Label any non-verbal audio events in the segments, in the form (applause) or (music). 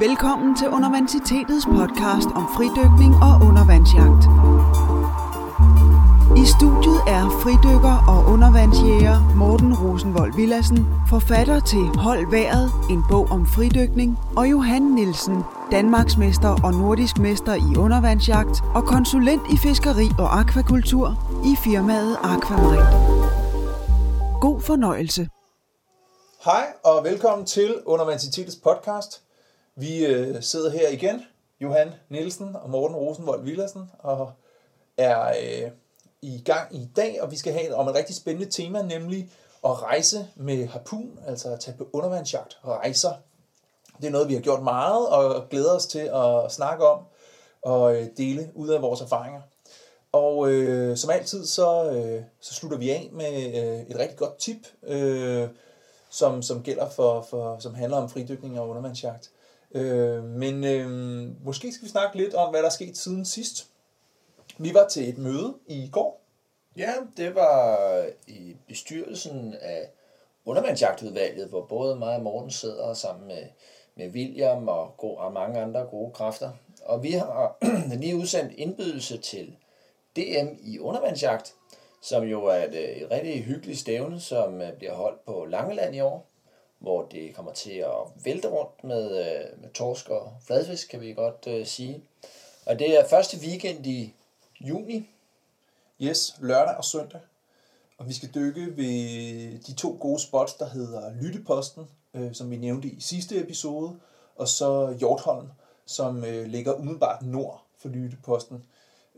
Velkommen til Universitetets podcast om fridykning og undervandsjagt. I studiet er fridykker og undervandsjæger Morten Rosenvold Villassen, forfatter til Hold Været, en bog om fridykning, og Johan Nielsen, Danmarksmester og nordisk mester i undervandsjagt og konsulent i fiskeri og akvakultur i firmaet Aquamarin. God fornøjelse. Hej og velkommen til Universitetets podcast. Vi øh, sidder her igen, Johan Nielsen og Morten Rosenvold Villersen, og er øh, i gang i dag, og vi skal have om et rigtig spændende tema, nemlig at rejse med harpun, altså at tage på undervandsjagt og rejser. Det er noget, vi har gjort meget og glæder os til at snakke om og øh, dele ud af vores erfaringer. Og øh, som altid, så, øh, så slutter vi af med øh, et rigtig godt tip, øh, som, som gælder for, for, som handler om fridykning og undervandsjagt. Øh, men øh, måske skal vi snakke lidt om, hvad der er sket siden sidst. Vi var til et møde i går. Ja, det var i bestyrelsen af undervandsjagtudvalget, hvor både mig og Morten sidder sammen med, med William og, gode, og mange andre gode kræfter. Og vi har (clears throat) lige udsendt indbydelse til DM i undervandsjagt, som jo er et, øh, et rigtig hyggeligt stævne, som øh, bliver holdt på Langeland i år, hvor det kommer til at vælte rundt med, øh, med torsk og fladfisk, kan vi godt uh, sige. Og det er første weekend i juni. Yes, lørdag og søndag. Og vi skal dykke ved de to gode spots, der hedder Lytteposten, øh, som vi nævnte i sidste episode, og så Hjortholm, som øh, ligger umiddelbart nord for Lytteposten.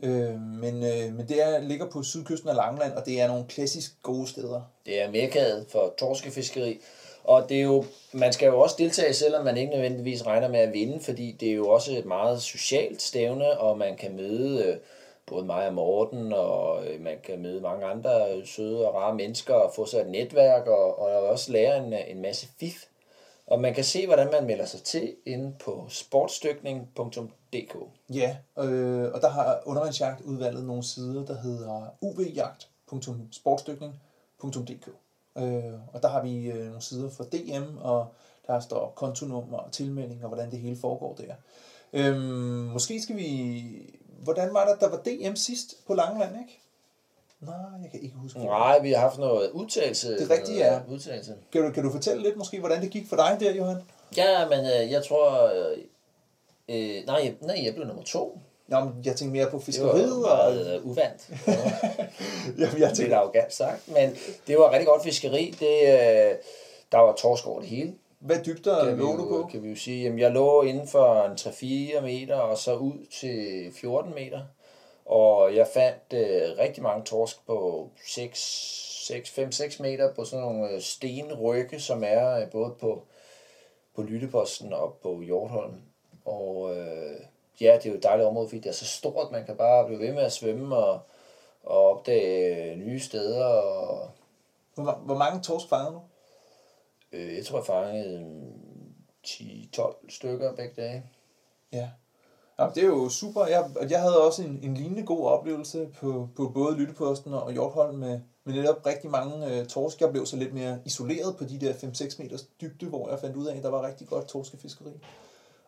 Øh, men, øh, men det er, ligger på sydkysten af Langeland, og det er nogle klassisk gode steder. Det er mekkaet for torskefiskeri. Og det er jo, man skal jo også deltage, selvom man ikke nødvendigvis regner med at vinde, fordi det er jo også et meget socialt stævne, og man kan møde øh, både mig og Morten, og øh, man kan møde mange andre søde og rare mennesker, og få sig et netværk, og, og også lære en, øh, en masse fif. Og man kan se, hvordan man melder sig til inde på sportsdykning.dk. Ja, øh, og der har undervandsjagt udvalget nogle sider, der hedder uvjagt.sportsdykning.dk. Øh, og der har vi øh, nogle sider for DM, og der står kontonummer og tilmelding, og hvordan det hele foregår der. Øh, måske skal vi... Hvordan var det, der var DM sidst på Langeland, ikke? Nej, jeg kan ikke huske. Nej, vi har haft noget udtalelse. Det rigtige ja. Udtalelse. Kan du, kan du fortælle lidt måske, hvordan det gik for dig der, Johan? Ja, men øh, jeg tror... Øh, øh, nej, jeg, nej, jeg blev nummer to. Nå, men jeg tænkte mere på Det fiskeriet. var og... meget øh, uvandt. (laughs) Jamen, jeg Det tænkte, er arrogant sagt, men det var rigtig godt fiskeri. Det, øh, der var torsk over det hele. hvad dybder lå du på? kan vi jo sige. Jamen, jeg lå inden for en 3-4 meter, og så ud til 14 meter. Og jeg fandt øh, rigtig mange torsk på 5-6 meter på sådan nogle øh, stenrygge, som er øh, både på, på Lytteposten og på Hjortholm. Og øh, ja, det er jo et dejligt område, fordi det er så stort, man kan bare blive ved med at svømme og, og opdage nye steder. Og, Hvor, hvor mange torsk fangede du? øh, jeg tror, jeg fangede mm, 10-12 stykker begge dage. Ja. Jamen, det er jo super. Jeg, og jeg havde også en, en lignende god oplevelse på, på både Lytteposten og Hjortholm med, med netop rigtig mange øh, torsk. Jeg blev så lidt mere isoleret på de der 5-6 meters dybde, hvor jeg fandt ud af, at der var rigtig godt torskefiskeri.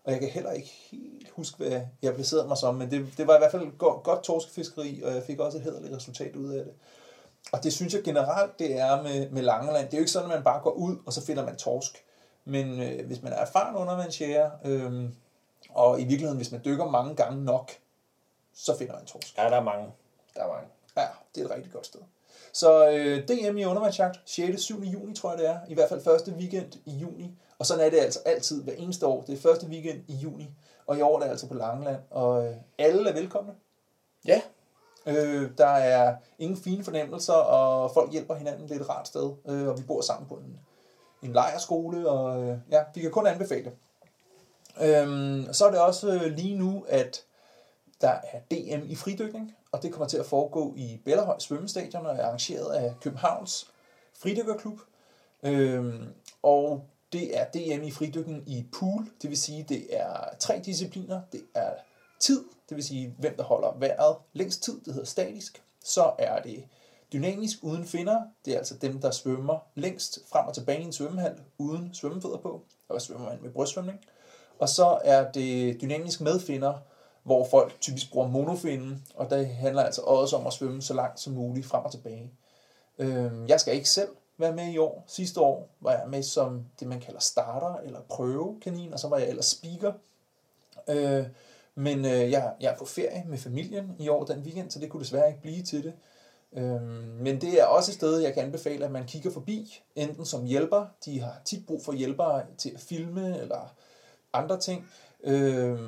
Og jeg kan heller ikke helt huske, hvad jeg placerede mig som, men det, det var i hvert fald godt, godt torskefiskeri, og jeg fik også et hederligt resultat ud af det. Og det synes jeg generelt, det er med, med Langeland. Det er jo ikke sådan, at man bare går ud, og så finder man torsk. Men øh, hvis man er erfaren undervandsjæger, øh, og i virkeligheden, hvis man dykker mange gange nok, så finder man torsk. Ja, der er mange. Der er mange. Ja, det er et rigtig godt sted. Så øh, DM i undervandsjagt, 6. 7. juni tror jeg det er, i hvert fald første weekend i juni. Og sådan er det altså altid hver eneste år. Det er første weekend i juni, og i år er det altså på Langeland. Og øh, alle er velkomne. Ja, Øh, der er ingen fine fornemmelser, og folk hjælper hinanden. Det er et rart sted, øh, og vi bor sammen på en, en lejerskole, og øh, ja, vi kan kun anbefale det. Øhm, så er det også øh, lige nu, at der er DM i fridykning, og det kommer til at foregå i Bellerhøj Svømmestadion og er arrangeret af Københavns Fridykkerklub. Øhm, og det er DM i fridykning i pool, det vil sige, det er tre discipliner. Det er tid, det vil sige, hvem der holder vejret længst tid, det hedder statisk. Så er det dynamisk uden finder, det er altså dem, der svømmer længst frem og tilbage i en svømmehal uden svømmefødder på, og svømmer man med brystsvømning. Og så er det dynamisk med finder, hvor folk typisk bruger monofinden, og det handler altså også om at svømme så langt som muligt frem og tilbage. Øhm, jeg skal ikke selv være med i år. Sidste år var jeg med som det, man kalder starter eller prøvekanin, og så var jeg ellers speaker. Øh, men øh, jeg, jeg er på ferie med familien i år den weekend, så det kunne desværre ikke blive til det. Øh, men det er også et sted, jeg kan anbefale, at man kigger forbi, enten som hjælper, de har tit brug for hjælpere til at filme eller andre ting, Øh,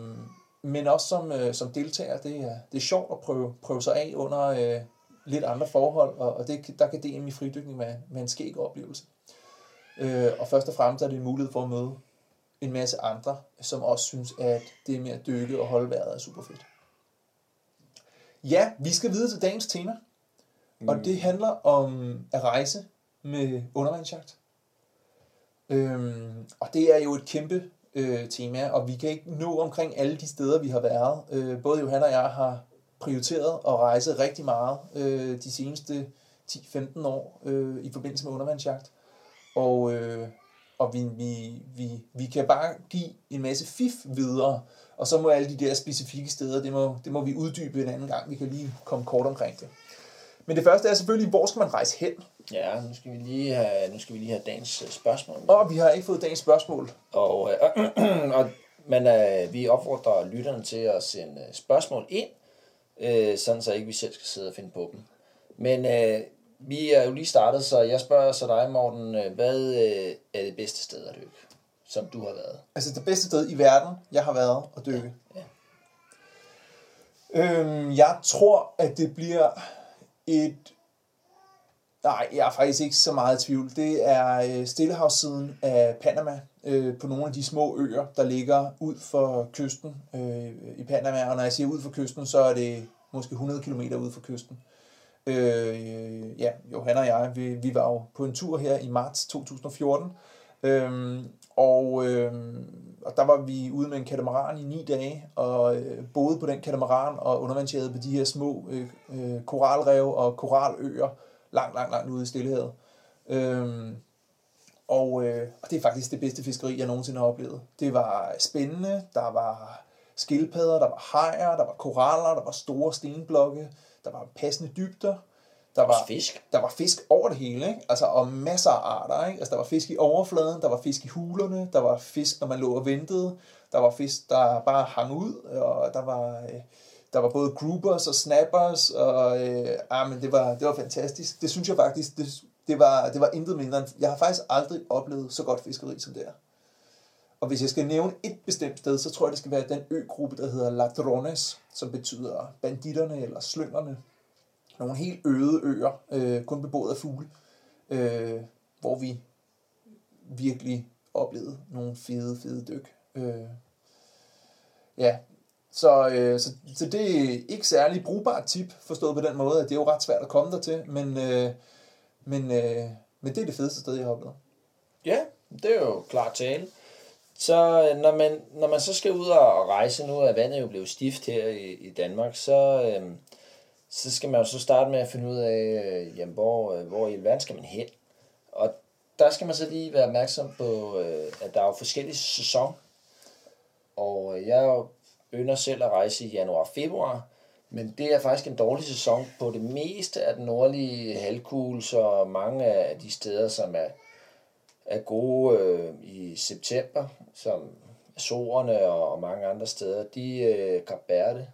men også som, øh, som deltager. Det er, det er sjovt at prøve, prøve sig af under øh, lidt andre forhold, og, og det, der kan DM i fridykning være, være en skæg oplevelse. Øh, og først og fremmest er det en mulighed for at møde en masse andre, som også synes, at det med at dykke og holde vejret er super fedt. Ja, vi skal videre til dagens tema. Mm. Og det handler om at rejse med undervandsjagt. Øhm, og det er jo et kæmpe øh, tema, og vi kan ikke nå omkring alle de steder, vi har været. Øh, både Johanna og jeg har prioriteret at rejse rigtig meget øh, de seneste 10-15 år øh, i forbindelse med undervandsjagt. Og, øh, og vi, vi, vi, vi kan bare give en masse fif videre, og så må alle de der specifikke steder, det må, det må vi uddybe en anden gang. Vi kan lige komme kort omkring det. Men det første er selvfølgelig, hvor skal man rejse hen? Ja, nu skal vi lige have, nu skal vi lige have dagens øh, spørgsmål. Og vi har ikke fået dagens spørgsmål. Og, øh, (clears throat) og men øh, vi opfordrer lytterne til at sende øh, spørgsmål ind, øh, sådan så ikke vi selv skal sidde og finde på dem. Men øh, vi er jo lige startet, så jeg spørger så dig, Morten, øh, hvad øh, er det bedste sted at dykke, som du har været? Altså det bedste sted i verden, jeg har været at dykke. Ja. ja. Øhm, jeg tror, at det bliver et... Nej, jeg er faktisk ikke så meget i tvivl. Det er øh, Stillehavssiden af Panama, øh, på nogle af de små øer, der ligger ud for kysten øh, i Panama. Og når jeg siger ud for kysten, så er det måske 100 km ud for kysten. Øh, ja, Johan og jeg, vi, vi var jo på en tur her i marts 2014, øh, og, øh, og der var vi ude med en katamaran i ni dage, og øh, boede på den katamaran og undervandsjagede på de her små øh, øh, koralrev og koraløer langt, langt, langt ude i Stillehavet. Øh, og, øh, og det er faktisk det bedste fiskeri, jeg nogensinde har oplevet. Det var spændende, der var skildpadder, der var hajer, der var koraller, der var store stenblokke, der var passende dybder. Der var fisk. Der var fisk over det hele, ikke? Altså, og masser af arter, ikke? Altså, der var fisk i overfladen, der var fisk i hulerne, der var fisk, når man lå og ventede, der var fisk, der bare hang ud, og der var, øh, der var både groupers og snappers, og øh, ah, men det var, det var fantastisk. Det synes jeg faktisk, det, det, var, det var intet mindre end, jeg har faktisk aldrig oplevet så godt fiskeri som det er. Og hvis jeg skal nævne et bestemt sted, så tror jeg, det skal være den øgruppe, der hedder Ladrones, som betyder banditterne eller slyngerne nogle helt øde øer, øh, kun beboet af fugle, øh, hvor vi virkelig oplevede nogle fede, fede dyk. Øh, ja, så, øh, så, så det er ikke særlig brugbart tip, forstået på den måde, at det er jo ret svært at komme der til, men, øh, men, øh, men det er det fedeste sted, jeg har oplevet. Ja, det er jo klart tale. Så øh, når man, når man så skal ud og rejse, nu at vandet jo blevet stift her i, i Danmark, så, øh, så skal man jo så starte med at finde ud af, øh, jamen, hvor, øh, hvor i verden skal man hen. Og der skal man så lige være opmærksom på, øh, at der er jo forskellige sæson. Og øh, jeg er jo ynder selv at rejse i januar-februar, men det er faktisk en dårlig sæson på det meste af den nordlige halvkugle, så mange af de steder, som er, er gode øh, i september, som Azorerne og, mange andre steder, de øh, det.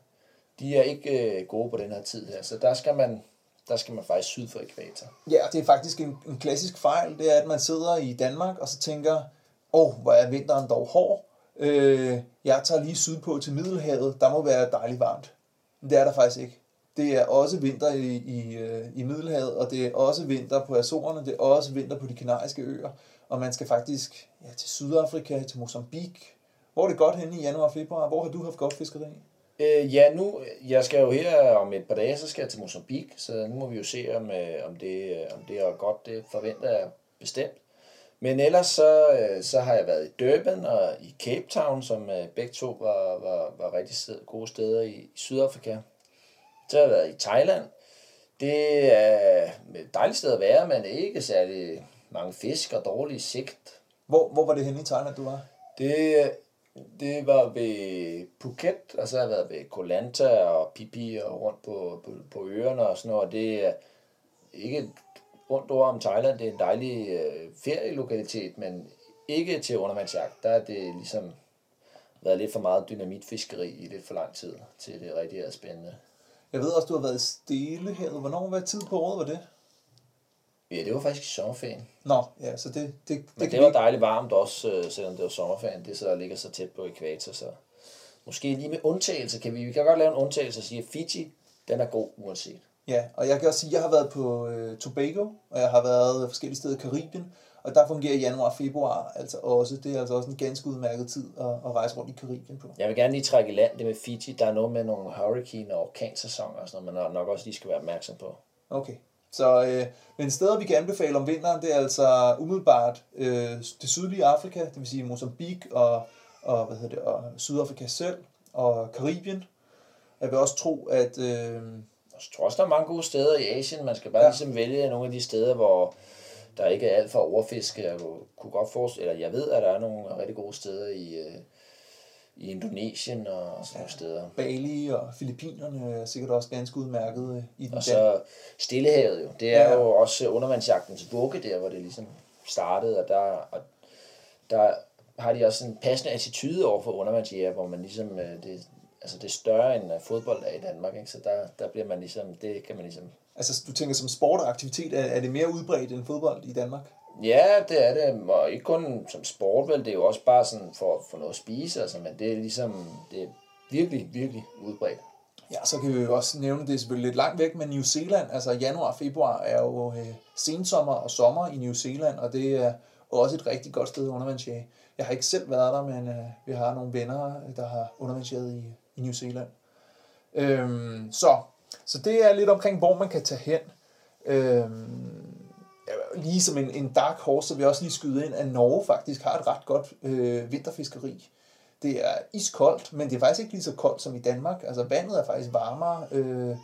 de er ikke øh, gode på den her tid her. Så der skal man, der skal man faktisk syd for ekvator. Ja, det er faktisk en, en klassisk fejl, det er, at man sidder i Danmark og så tænker, åh, oh, hvor er vinteren dog hård. Øh, jeg tager lige sydpå til Middelhavet, der må være dejligt varmt. Men det er der faktisk ikke. Det er også vinter i, i, øh, i Middelhavet, og det er også vinter på Azorerne, det er også vinter på de kanariske øer. Og man skal faktisk ja, til Sydafrika, til Mozambique. Hvor er det godt henne i januar og februar? Hvor har du haft godt fiskeri? Øh, ja, nu, jeg skal jo her om et par dage, så skal jeg til Mozambique, så nu må vi jo se, om, øh, om, det, øh, om det er godt, det forventer jeg bestemt. Men ellers så, øh, så har jeg været i Durban og i Cape Town, som begge to var, var, var rigtig sted, gode steder i, i Sydafrika. Så har jeg været i Thailand. Det er et dejligt sted at være, men ikke særlig mange fisk og dårlig sigt. Hvor, hvor var det henne i Thailand, du var? Det, Det var ved Phuket, og så har jeg været ved Koh Lanta og Pipi og rundt på, på, på øerne og sådan noget. Det er ikke et rundt ord om Thailand. Det er en dejlig øh, ferielokalitet, men ikke til undervandsjagt. Der er det ligesom været lidt for meget dynamitfiskeri i lidt for lang tid, til det rigtig er spændende. Jeg ved også, du har været i Stillehavet. Hvornår var tid på året var det? Ja, det var faktisk i sommerferien. Nå, ja, så det, det, det, Men det var dejligt varmt også, øh, selvom det var sommerferien. Det så ligger så tæt på ekvator, så måske lige med undtagelse kan vi, vi kan godt lave en undtagelse og sige, at Fiji, den er god uanset. Ja, og jeg kan også sige, at jeg har været på øh, Tobago, og jeg har været forskellige steder i Karibien, og der fungerer januar og februar altså også. Det er altså også en ganske udmærket tid at, at rejse rundt i Karibien på. Jeg vil gerne lige trække i land det med Fiji. Der er noget med nogle hurricane- og orkansæsoner og sådan noget, man nok også lige skal være opmærksom på. Okay. Så, øh, men steder, vi kan anbefale om vinteren, det er altså umiddelbart øh, det sydlige Afrika, det vil sige Mozambique og, og, hvad hedder det, og Sydafrika selv, og Karibien. Jeg vil også tro, at... Øh, Jeg tror også, der er mange gode steder i Asien. Man skal bare Ja. ja. ligesom vælge nogle af de steder, hvor der ikke er alt for overfiske. Jeg kunne godt forestille, eller jeg ved, at der er nogle rigtig gode steder i, øh, i Indonesien og sådan nogle steder. Bali og Filippinerne er sikkert også ganske udmærket øh, i den Og så Stillehavet jo. Det er Ja. ja. jo også undervandsjagtens vugge der, hvor det ligesom startede, og der, og der har de også en passende attitude over for undervandsjæger, hvor man ligesom, øh, det, altså det er større end øh, fodbold er i Danmark, ikke? så der, der bliver man ligesom, det kan man ligesom Altså, du tænker som sport og aktivitet, er, er det mere udbredt end fodbold i Danmark? Ja, det er det, og ikke kun som sport, vel, det er jo også bare sådan for, for noget at spise, altså, men det er ligesom, det er virkelig, virkelig udbredt. Ja, så kan vi jo også nævne, det er selvfølgelig lidt langt væk, men New Zealand, altså januar og februar er jo øh, sensommer og sommer i New Zealand, og det er også et rigtig godt sted undervandsjage. Jeg har ikke selv været der, men øh, vi har nogle venner, der har undervandsjaget i, i New Zealand. Øhm, så, så det er lidt omkring, hvor man kan tage hen. Øhm, lige som en, en dark horse, så vil jeg også lige skyde ind, at Norge faktisk har et ret godt øh, vinterfiskeri. Det er iskoldt, men det er faktisk ikke lige så koldt som i Danmark. Altså vandet er faktisk varmere øh,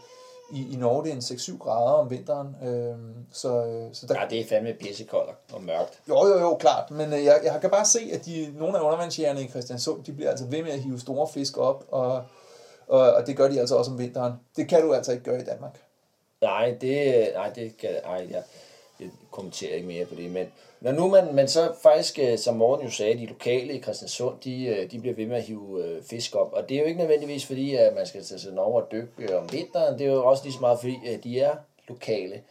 i, i Norge. Det er en 6-7 grader om vinteren. Øh, så, så der, Ja, det er fandme pissekoldt og mørkt. jo, jo, jo, klart. Men øh, jeg, jeg kan bare se, at de, nogle af undervandsjægerne i Christiansund, de bliver altså ved med at hive store fisk op, og, og, og det gør de altså også om vinteren. Det kan du altså ikke gøre i Danmark. Nej, det, nej, det kan, nej, jeg, jeg kommenterer ikke mere på det, men når nu man, man så faktisk, øh, som Morten jo sagde, de lokale i Christiansund, de, øh, de bliver ved med at hive øh, fisk op, og det er jo ikke nødvendigvis fordi, at man skal tage sig over og dykke øh, om vinteren, det er jo også lige så meget fordi, at de er lokale.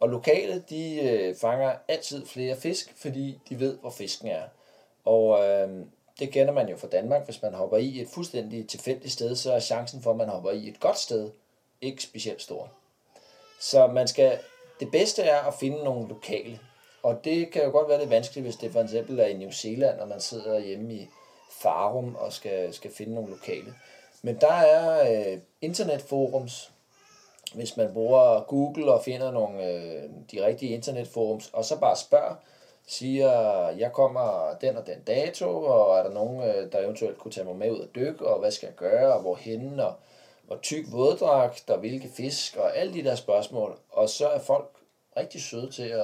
Og lokale, de øh, fanger altid flere fisk, fordi de ved, hvor fisken er. Og øh, det kender man jo fra Danmark. Hvis man hopper i et fuldstændig tilfældigt sted, så er chancen for, at man hopper i et godt sted, ikke specielt stor. Så man skal, det bedste er at finde nogle lokale. Og det kan jo godt være lidt vanskeligt, hvis det for eksempel er i New Zealand, og man sidder hjemme i Farum og skal, skal finde nogle lokale. Men der er øh, internetforums, hvis man bruger Google og finder nogle øh, de rigtige internetforums, og så bare spørger, siger, jeg kommer den og den dato, og er der nogen, øh, der eventuelt kunne tage mig med ud og dykke, og hvad skal jeg gøre, og hvorhen, og hvor tyk våddragt, og hvilke fisk, og alle de der spørgsmål. Og så er folk rigtig søde til at,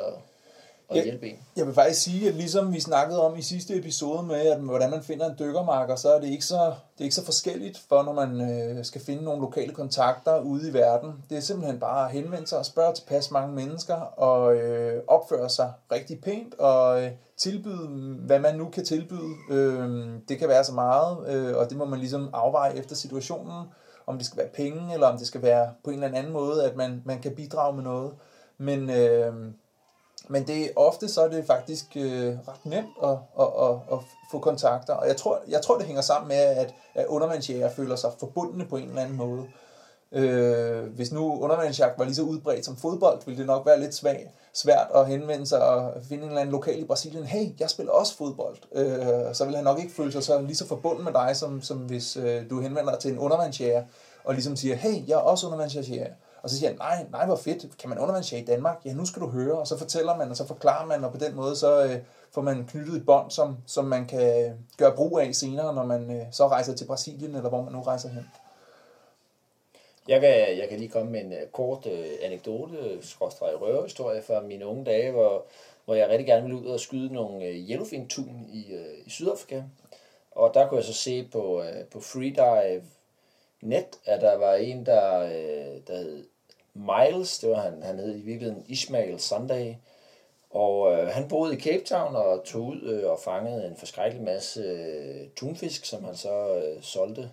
at Ja. hjælpe en. Jeg vil faktisk sige, at ligesom vi snakkede om i sidste episode med, at hvordan man finder en dykkermarker, så er det ikke så, det er ikke så forskelligt for, når man øh, skal finde nogle lokale kontakter ude i verden. Det er simpelthen bare at henvende sig og spørge tilpas mange mennesker og øh, opføre sig rigtig pænt og øh, tilbyde, hvad man nu kan tilbyde. Øh, det kan være så meget, øh, og det må man ligesom afveje efter situationen, om det skal være penge, eller om det skal være på en eller anden måde, at man, man kan bidrage med noget. Men... Øh, men det er ofte så er det faktisk øh, ret nemt at, at, at, at få kontakter. Og jeg tror, jeg tror, det hænger sammen med, at, at undervandsjæger føler sig forbundne på en eller anden måde. Øh, hvis nu undervandsjagt var lige så udbredt som fodbold, ville det nok være lidt svagt svært at henvende sig og finde en eller anden lokal i Brasilien. Hey, jeg spiller også fodbold. Øh, så vil han nok ikke føle sig så lige så forbundet med dig, som, som hvis øh, du henvender dig til en undervandsjæger og ligesom siger, hey, jeg er også undervandsjæger. Og så siger han, nej, nej, hvor fedt, kan man undervandsjage i Danmark? Ja, nu skal du høre, og så fortæller man, og så forklarer man, og på den måde, så øh, får man knyttet et bånd, som, som man kan gøre brug af senere, når man øh, så rejser til Brasilien, eller hvor man nu rejser hen. Jeg kan, jeg kan lige komme med en øh, kort øh, anekdote, skråstrej røverhistorie fra mine unge dage, hvor, hvor jeg rigtig gerne ville ud og skyde nogle øh, yellowfin-tun i, øh, i Sydafrika. Og der kunne jeg så se på, øh, på Freedive Net, at der var en, der, øh, der hed Miles, det var han, han hed i virkeligheden Ismail Sunday, og øh, han boede i Cape Town og tog ud øh, og fangede en forskrækkelig masse øh, tunfisk, som han så øh, solgte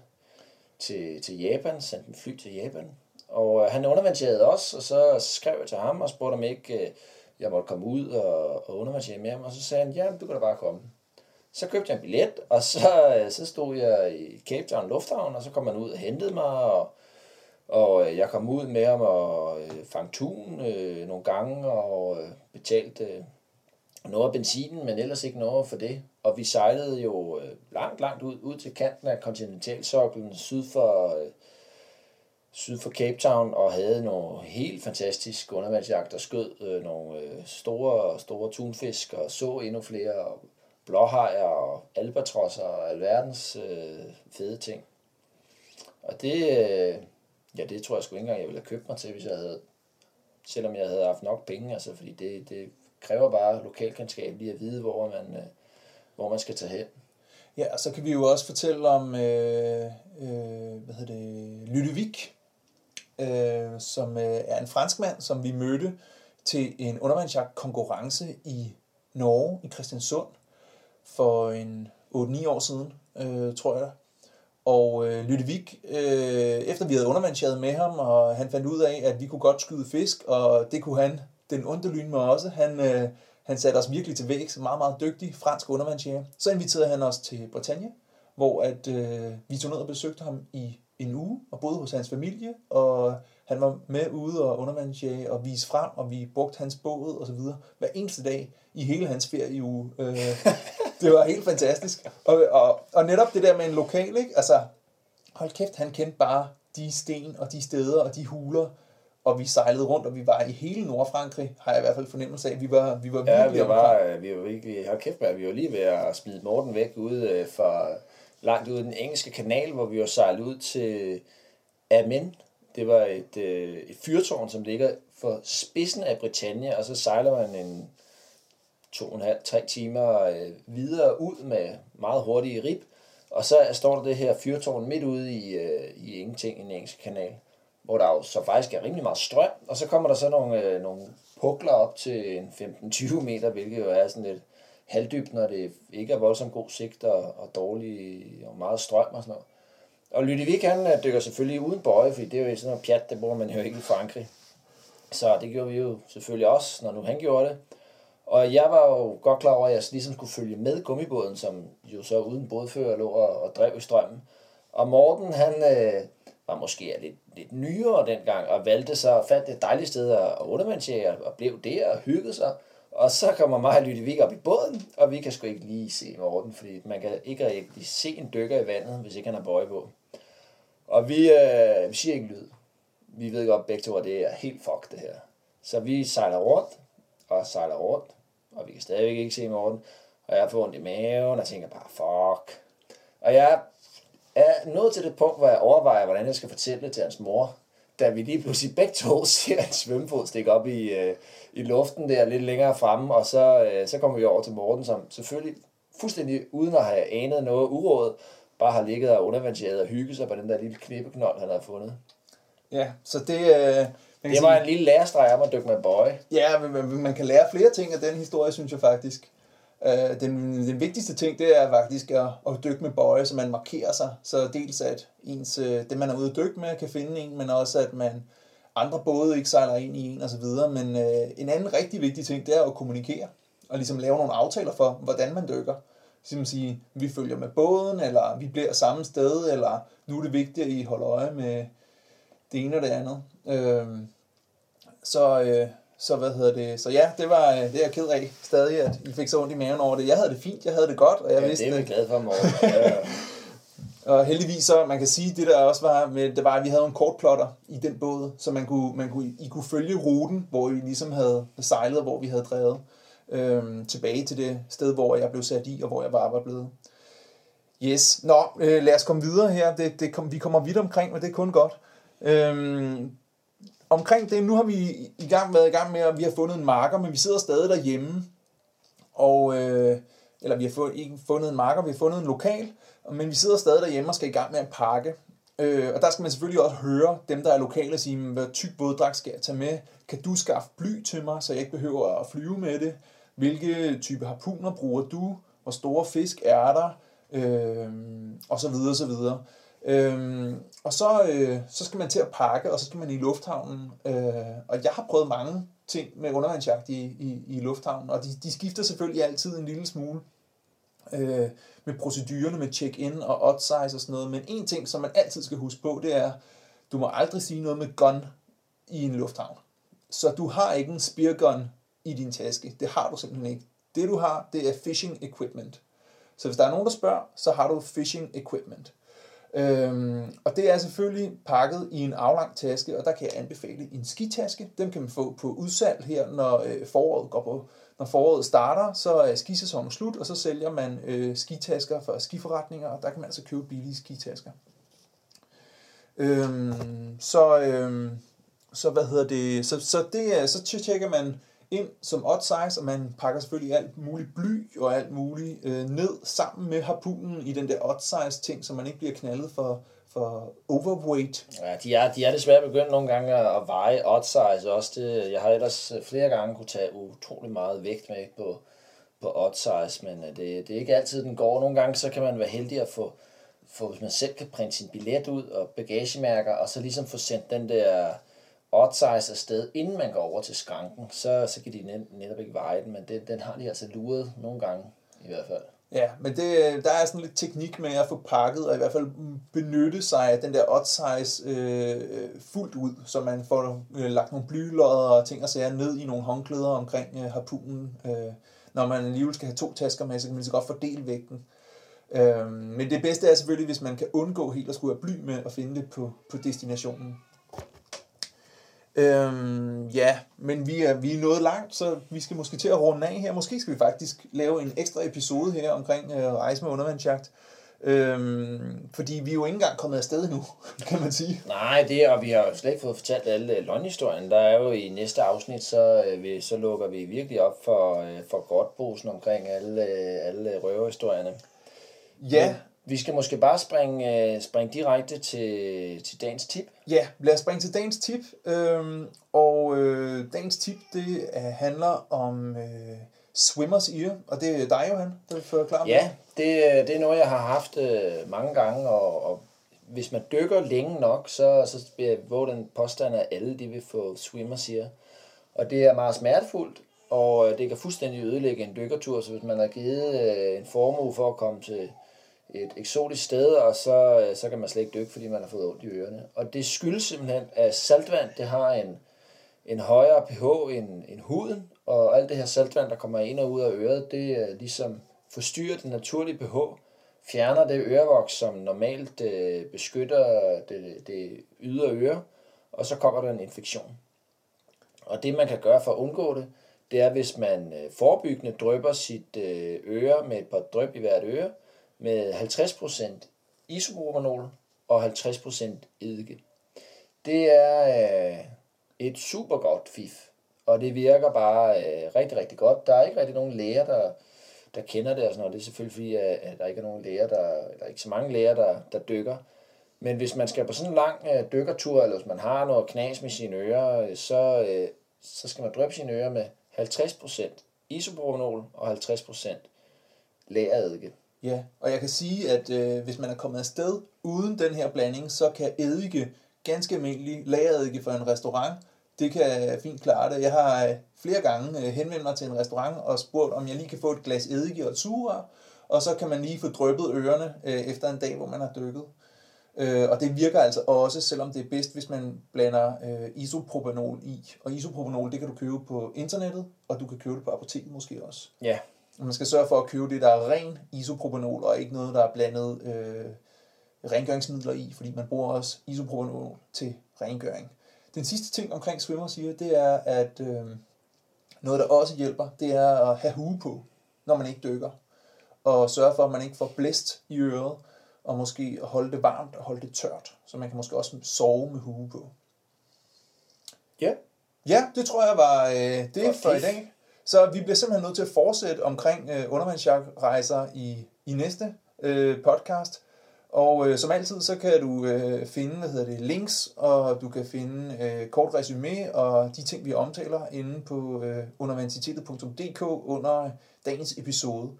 til, til Japan, sendte en fly til Japan. Og øh, han undervanterede også, og så skrev jeg til ham og spurgte om ikke øh, jeg måtte komme ud og, og undervantere med ham, og så sagde han, ja, du kan da bare komme. Så købte jeg en billet, og så, øh, så stod jeg i Cape Town Lufthavn, og så kom han ud og hentede mig, og, og øh, jeg kom ud med ham og øh, fang tun øh, nogle gange, og øh, betalte øh, noget af benzinen, men ellers ikke noget for det. Og vi sejlede jo øh, langt, langt ud, ud til kanten af kontinentalsoklen, syd for, øh, syd for Cape Town, og havde nogle helt fantastiske undervandsjagter, skød øh, nogle øh, store, store tunfisk, og så endnu flere blåhajer og albatrosser og alverdens øh, fede ting. Og det, øh, ja, det tror jeg sgu ikke engang, jeg ville have købt mig til, hvis jeg havde, selvom jeg havde haft nok penge, altså, fordi det, det kræver bare lokalkendskab lige at vide, hvor man, øh, hvor man skal tage hen. Ja, og så kan vi jo også fortælle om, øh, øh, hvad hedder det, Ludovic, øh, som øh, er en franskmand, som vi mødte til en undervandsjagt konkurrence i Norge, i Kristiansund, for en 8-9 år siden, øh, tror jeg. Og øh, Ludovic, øh, efter vi havde undervandsjaget med ham, og han fandt ud af, at vi kunne godt skyde fisk, og det kunne han, den underlyn med også, han, øh, han satte os virkelig til vægs, meget, meget dygtig fransk undervandsjæger. Så inviterede han os til Bretagne, hvor at, øh, vi tog ned og besøgte ham i en uge, og boede hos hans familie, og han var med ude og undervandsjage og vise frem, og vi brugte hans båd og så videre hver eneste dag i hele hans ferieuge. Øh, det var helt fantastisk. Og, og, og netop det der med en lokal, ikke? Altså, hold kæft, han kendte bare de sten og de steder og de huler, og vi sejlede rundt, og vi var i hele Nordfrankrig, har jeg i hvert fald fornemmelse af. Vi var, vi var Ja, virkelig vi var, omkring. vi var virkelig, hold kæft, man, vi var lige ved at smide Morten væk ude øh, for langt ude i den engelske kanal, hvor vi var sejlet ud til Amen. Det var et, øh, et fyrtårn, som ligger for spidsen af Britannia, og så sejler man en to og en halv, tre timer øh, videre ud med meget hurtige rib, og så står der det her fyrtårn midt ude i, øh, i ingenting i den engelske kanal, hvor der jo så faktisk er rimelig meget strøm, og så kommer der så nogle, øh, nogle pukler op til en 15-20 meter, hvilket jo er sådan lidt halvdybt, når det ikke er voldsomt god sigt og, og dårlig og meget strøm og sådan noget. Og Ludovic han øh, dykker selvfølgelig uden bøje, fordi det er jo sådan noget pjat, det bruger man jo ikke i Frankrig. Så det gjorde vi jo selvfølgelig også, når nu han gjorde det. Og jeg var jo godt klar over, at jeg ligesom skulle følge med gummibåden, som jo så uden bådfører lå og, og drev i strømmen. Og Morten, han øh, var måske lidt, lidt nyere dengang, og valgte så, fandt et dejligt sted at undervandsjære, og blev der og hyggede sig. Og så kommer mig og Lydevik op i båden, og vi kan sgu ikke lige se Morten, fordi man kan ikke rigtig se en dykker i vandet, hvis ikke han har bøje på. Og vi, øh, vi siger ikke lyd. Vi ved godt begge to, at det er helt fuck det her. Så vi sejler rundt, og sejler rundt, og vi kan stadigvæk ikke se Morten. Og jeg får ondt i maven, og tænker bare, fuck. Og jeg er nået til det punkt, hvor jeg overvejer, hvordan jeg skal fortælle det til hans mor. Da vi lige pludselig begge to (laughs) ser en svømmefod stikke op i, øh, i luften der lidt længere fremme, og så, øh, så kommer vi over til Morten, som selvfølgelig fuldstændig uden at have anet noget uråd, bare har ligget og undervandsjaget og hygget sig på den der lille knippeknold, han havde fundet. Ja, så det... Øh, Det var en lille lærestreg om at dykke med bøje. Ja, men man, man kan lære flere ting af den historie, synes jeg faktisk. Øh, den, den vigtigste ting, det er faktisk at, at dykke med bøje, så man markerer sig. Så dels at ens, øh, det, man er ude at dykke med, kan finde en, men også at man andre både ikke sejler ind i en og så videre. Men øh, en anden rigtig vigtig ting, det er at kommunikere. Og ligesom lave nogle aftaler for, hvordan man dykker. Ligesom at sige, vi følger med båden, eller vi bliver samme sted, eller nu er det vigtigt, at I holder øje med det ene og det andet. Øh, så, øh, så hvad hedder det? Så ja, det var øh, det er jeg ked af stadig, at I fik så ondt i maven over det. Jeg havde det fint, jeg havde det godt, og jeg Ja, vidste det er vi det. glade for, Morten. (laughs) Ja. Og heldigvis så, man kan sige, det der også var, med, det var, at vi havde en kortplotter i den båd, så man kunne, man kunne, I kunne følge ruten, hvor vi ligesom havde sejlet, og hvor vi havde drevet øhm, tilbage til det sted, hvor jeg blev sat i, og hvor jeg bare var blevet. Yes, nå, øh, lad os komme videre her. Det, det kom, vi kommer vidt omkring, men det er kun godt. Øhm, omkring det, nu har vi i gang været i gang med, at vi har fundet en marker, men vi sidder stadig derhjemme. Og øh, eller vi har fået, ikke fundet en marker, vi har fundet en lokal, men vi sidder stadig derhjemme og skal i gang med at pakke. Øh, og der skal man selvfølgelig også høre dem, der er lokale, sige, hvad tyk våddragt skal jeg tage med? Kan du skaffe bly til mig, så jeg ikke behøver at flyve med det? Hvilke type harpuner bruger du? Hvor store fisk er der? Øh, og så videre, så videre. Øh, og så, øh, så skal man til at pakke, og så skal man i lufthavnen. Øh, og jeg har prøvet mange ting med undervandsjagt i, i, i lufthavnen, og de, de skifter selvfølgelig altid en lille smule øh, med procedurerne med check-in og odd size og sådan noget. Men en ting, som man altid skal huske på, det er, du må aldrig sige noget med gun i en lufthavn. Så du har ikke en speargun i din taske. Det har du simpelthen ikke. Det du har, det er fishing equipment. Så hvis der er nogen, der spørger, så har du fishing equipment. Øhm, og det er selvfølgelig pakket i en aflang taske, og der kan jeg anbefale en skitaske. Dem kan man få på udsalg her, når øh, foråret går på. Når foråret starter, så er skisæsonen slut, og så sælger man øh, skitasker for skiforretninger, og der kan man altså købe billige skitasker. Øhm, så, øhm, så hvad hedder det? Så, så det så tjekker man ind som odd size, og man pakker selvfølgelig alt muligt bly og alt muligt øh, ned sammen med harpunen i den der odd size ting, så man ikke bliver knaldet for, for overweight. Ja, de er, de er desværre begyndt nogle gange at veje odd size også. Det, jeg har ellers øh, flere gange kunne tage utrolig meget vægt med på, på odd size, men øh, det, det er ikke altid, den går. Nogle gange så kan man være heldig at få, få hvis man selv kan printe sin billet ud og bagagemærker, og så ligesom få sendt den der odd size afsted, inden man går over til skranken, så, så kan de net, netop ikke veje den, men den, den har de altså luret nogle gange i hvert fald. Ja, men det, der er sådan lidt teknik med at få pakket, og i hvert fald benytte sig af den der odd size øh, fuldt ud, så man får øh, lagt nogle blylodder og ting og sager ned i nogle håndklæder omkring øh, harpunen. Øh, når man alligevel skal have to tasker med, så kan man så godt fordele vægten. Øh, men det bedste er selvfølgelig, hvis man kan undgå helt at skulle have bly med og finde det på, på destinationen. Øhm, ja, men vi er, vi er nået langt, så vi skal måske til at runde af her. Måske skal vi faktisk lave en ekstra episode her omkring øh, rejse med undervandsjagt. Øhm, fordi vi er jo ikke engang kommet afsted nu, (laughs) kan man sige. Nej, det og vi har jo slet ikke fået fortalt alle løgnhistorien. Der er jo i næste afsnit, så, øh, vi, så lukker vi virkelig op for, øh, for godtposen omkring alle, alle røverhistorierne. Ja. Vi skal måske bare springe, øh, springe direkte til, til dagens tip. Ja, lad os springe til dagens tip. Øhm, og øh, dagens tip, det er, handler om øh, swimmers ear, og det er dig, Johan, der vil forklare Ja, det, det er noget, jeg har haft øh, mange gange, og, og hvis man dykker længe nok, så, så bliver jeg våge den påstand, at alle de vil få swimmers ear. Og det er meget smertefuldt, og øh, det kan fuldstændig ødelægge en dykkertur, så hvis man har givet øh, en formue for at komme til et eksotisk sted, og så, øh, så kan man slet ikke dykke, fordi man har fået ondt i ørerne. Og det skyldes simpelthen, at saltvand det har en, en højere pH end, end huden, og alt det her saltvand, der kommer ind og ud af øret, det øh, ligesom forstyrrer den naturlige pH, fjerner det ørevoks, som normalt øh, beskytter det, det ydre øre, og så kommer der en infektion. Og det man kan gøre for at undgå det, det er, hvis man øh, forebyggende drøber sit øh, øre med et par dryp i hvert øre, med 50% isopropanol og 50% eddike. Det er øh, et super godt fif, og det virker bare øh, rigtig, rigtig godt. Der er ikke rigtig nogen læger, der, der kender det, og sådan noget. det er selvfølgelig fordi, at der ikke er nogen læger, der, eller ikke så mange læger, der, der dykker. Men hvis man skal på sådan en lang øh, dykkertur, eller hvis man har noget knas med sine ører, øh, så, øh, så skal man drøbe sine ører med 50% isopropanol og 50% læreredike. Ja, og jeg kan sige, at øh, hvis man er kommet afsted uden den her blanding, så kan eddike, ganske almindelig lagereddike fra en restaurant, det kan fint klare det. Jeg har øh, flere gange øh, henvendt mig til en restaurant og spurgt, om jeg lige kan få et glas eddike og et sugerør, og så kan man lige få drøbet ørerne øh, efter en dag, hvor man har dykket. Øh, og det virker altså også, selvom det er bedst, hvis man blander øh, isopropanol i. Og isopropanol, det kan du købe på internettet, og du kan købe det på apoteket måske også. Ja, man skal sørge for at købe det, der er ren isopropanol, og ikke noget, der er blandet øh, rengøringsmidler i, fordi man bruger også isopropanol til rengøring. Den sidste ting omkring svømmer siger, det er, at øh, noget, der også hjælper, det er at have hue på, når man ikke dykker. Og sørge for, at man ikke får blæst i øret, og måske holde det varmt og holde det tørt, så man kan måske også sove med hue på. Ja. Ja, det tror jeg var øh, det Godt for i dag. Så vi bliver simpelthen nødt til at fortsætte omkring øh, undervandsjagtrejser i, i næste øh, podcast. Og øh, som altid, så kan du øh, finde hvad hedder det, links, og du kan finde øh, kort resume og de ting, vi omtaler inde på øh, universitetet.dk under dagens episode.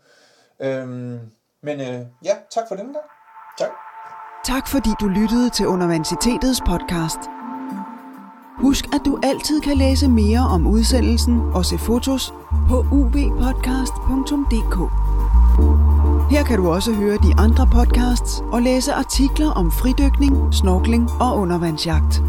Øhm, men øh, ja, tak for denne gang. Tak. Tak fordi du lyttede til Universitetets podcast. Husk, at du altid kan læse mere om udsendelsen og se fotos på ubpodcast.dk. Her kan du også høre de andre podcasts og læse artikler om fridykning, snorkling og undervandsjagt.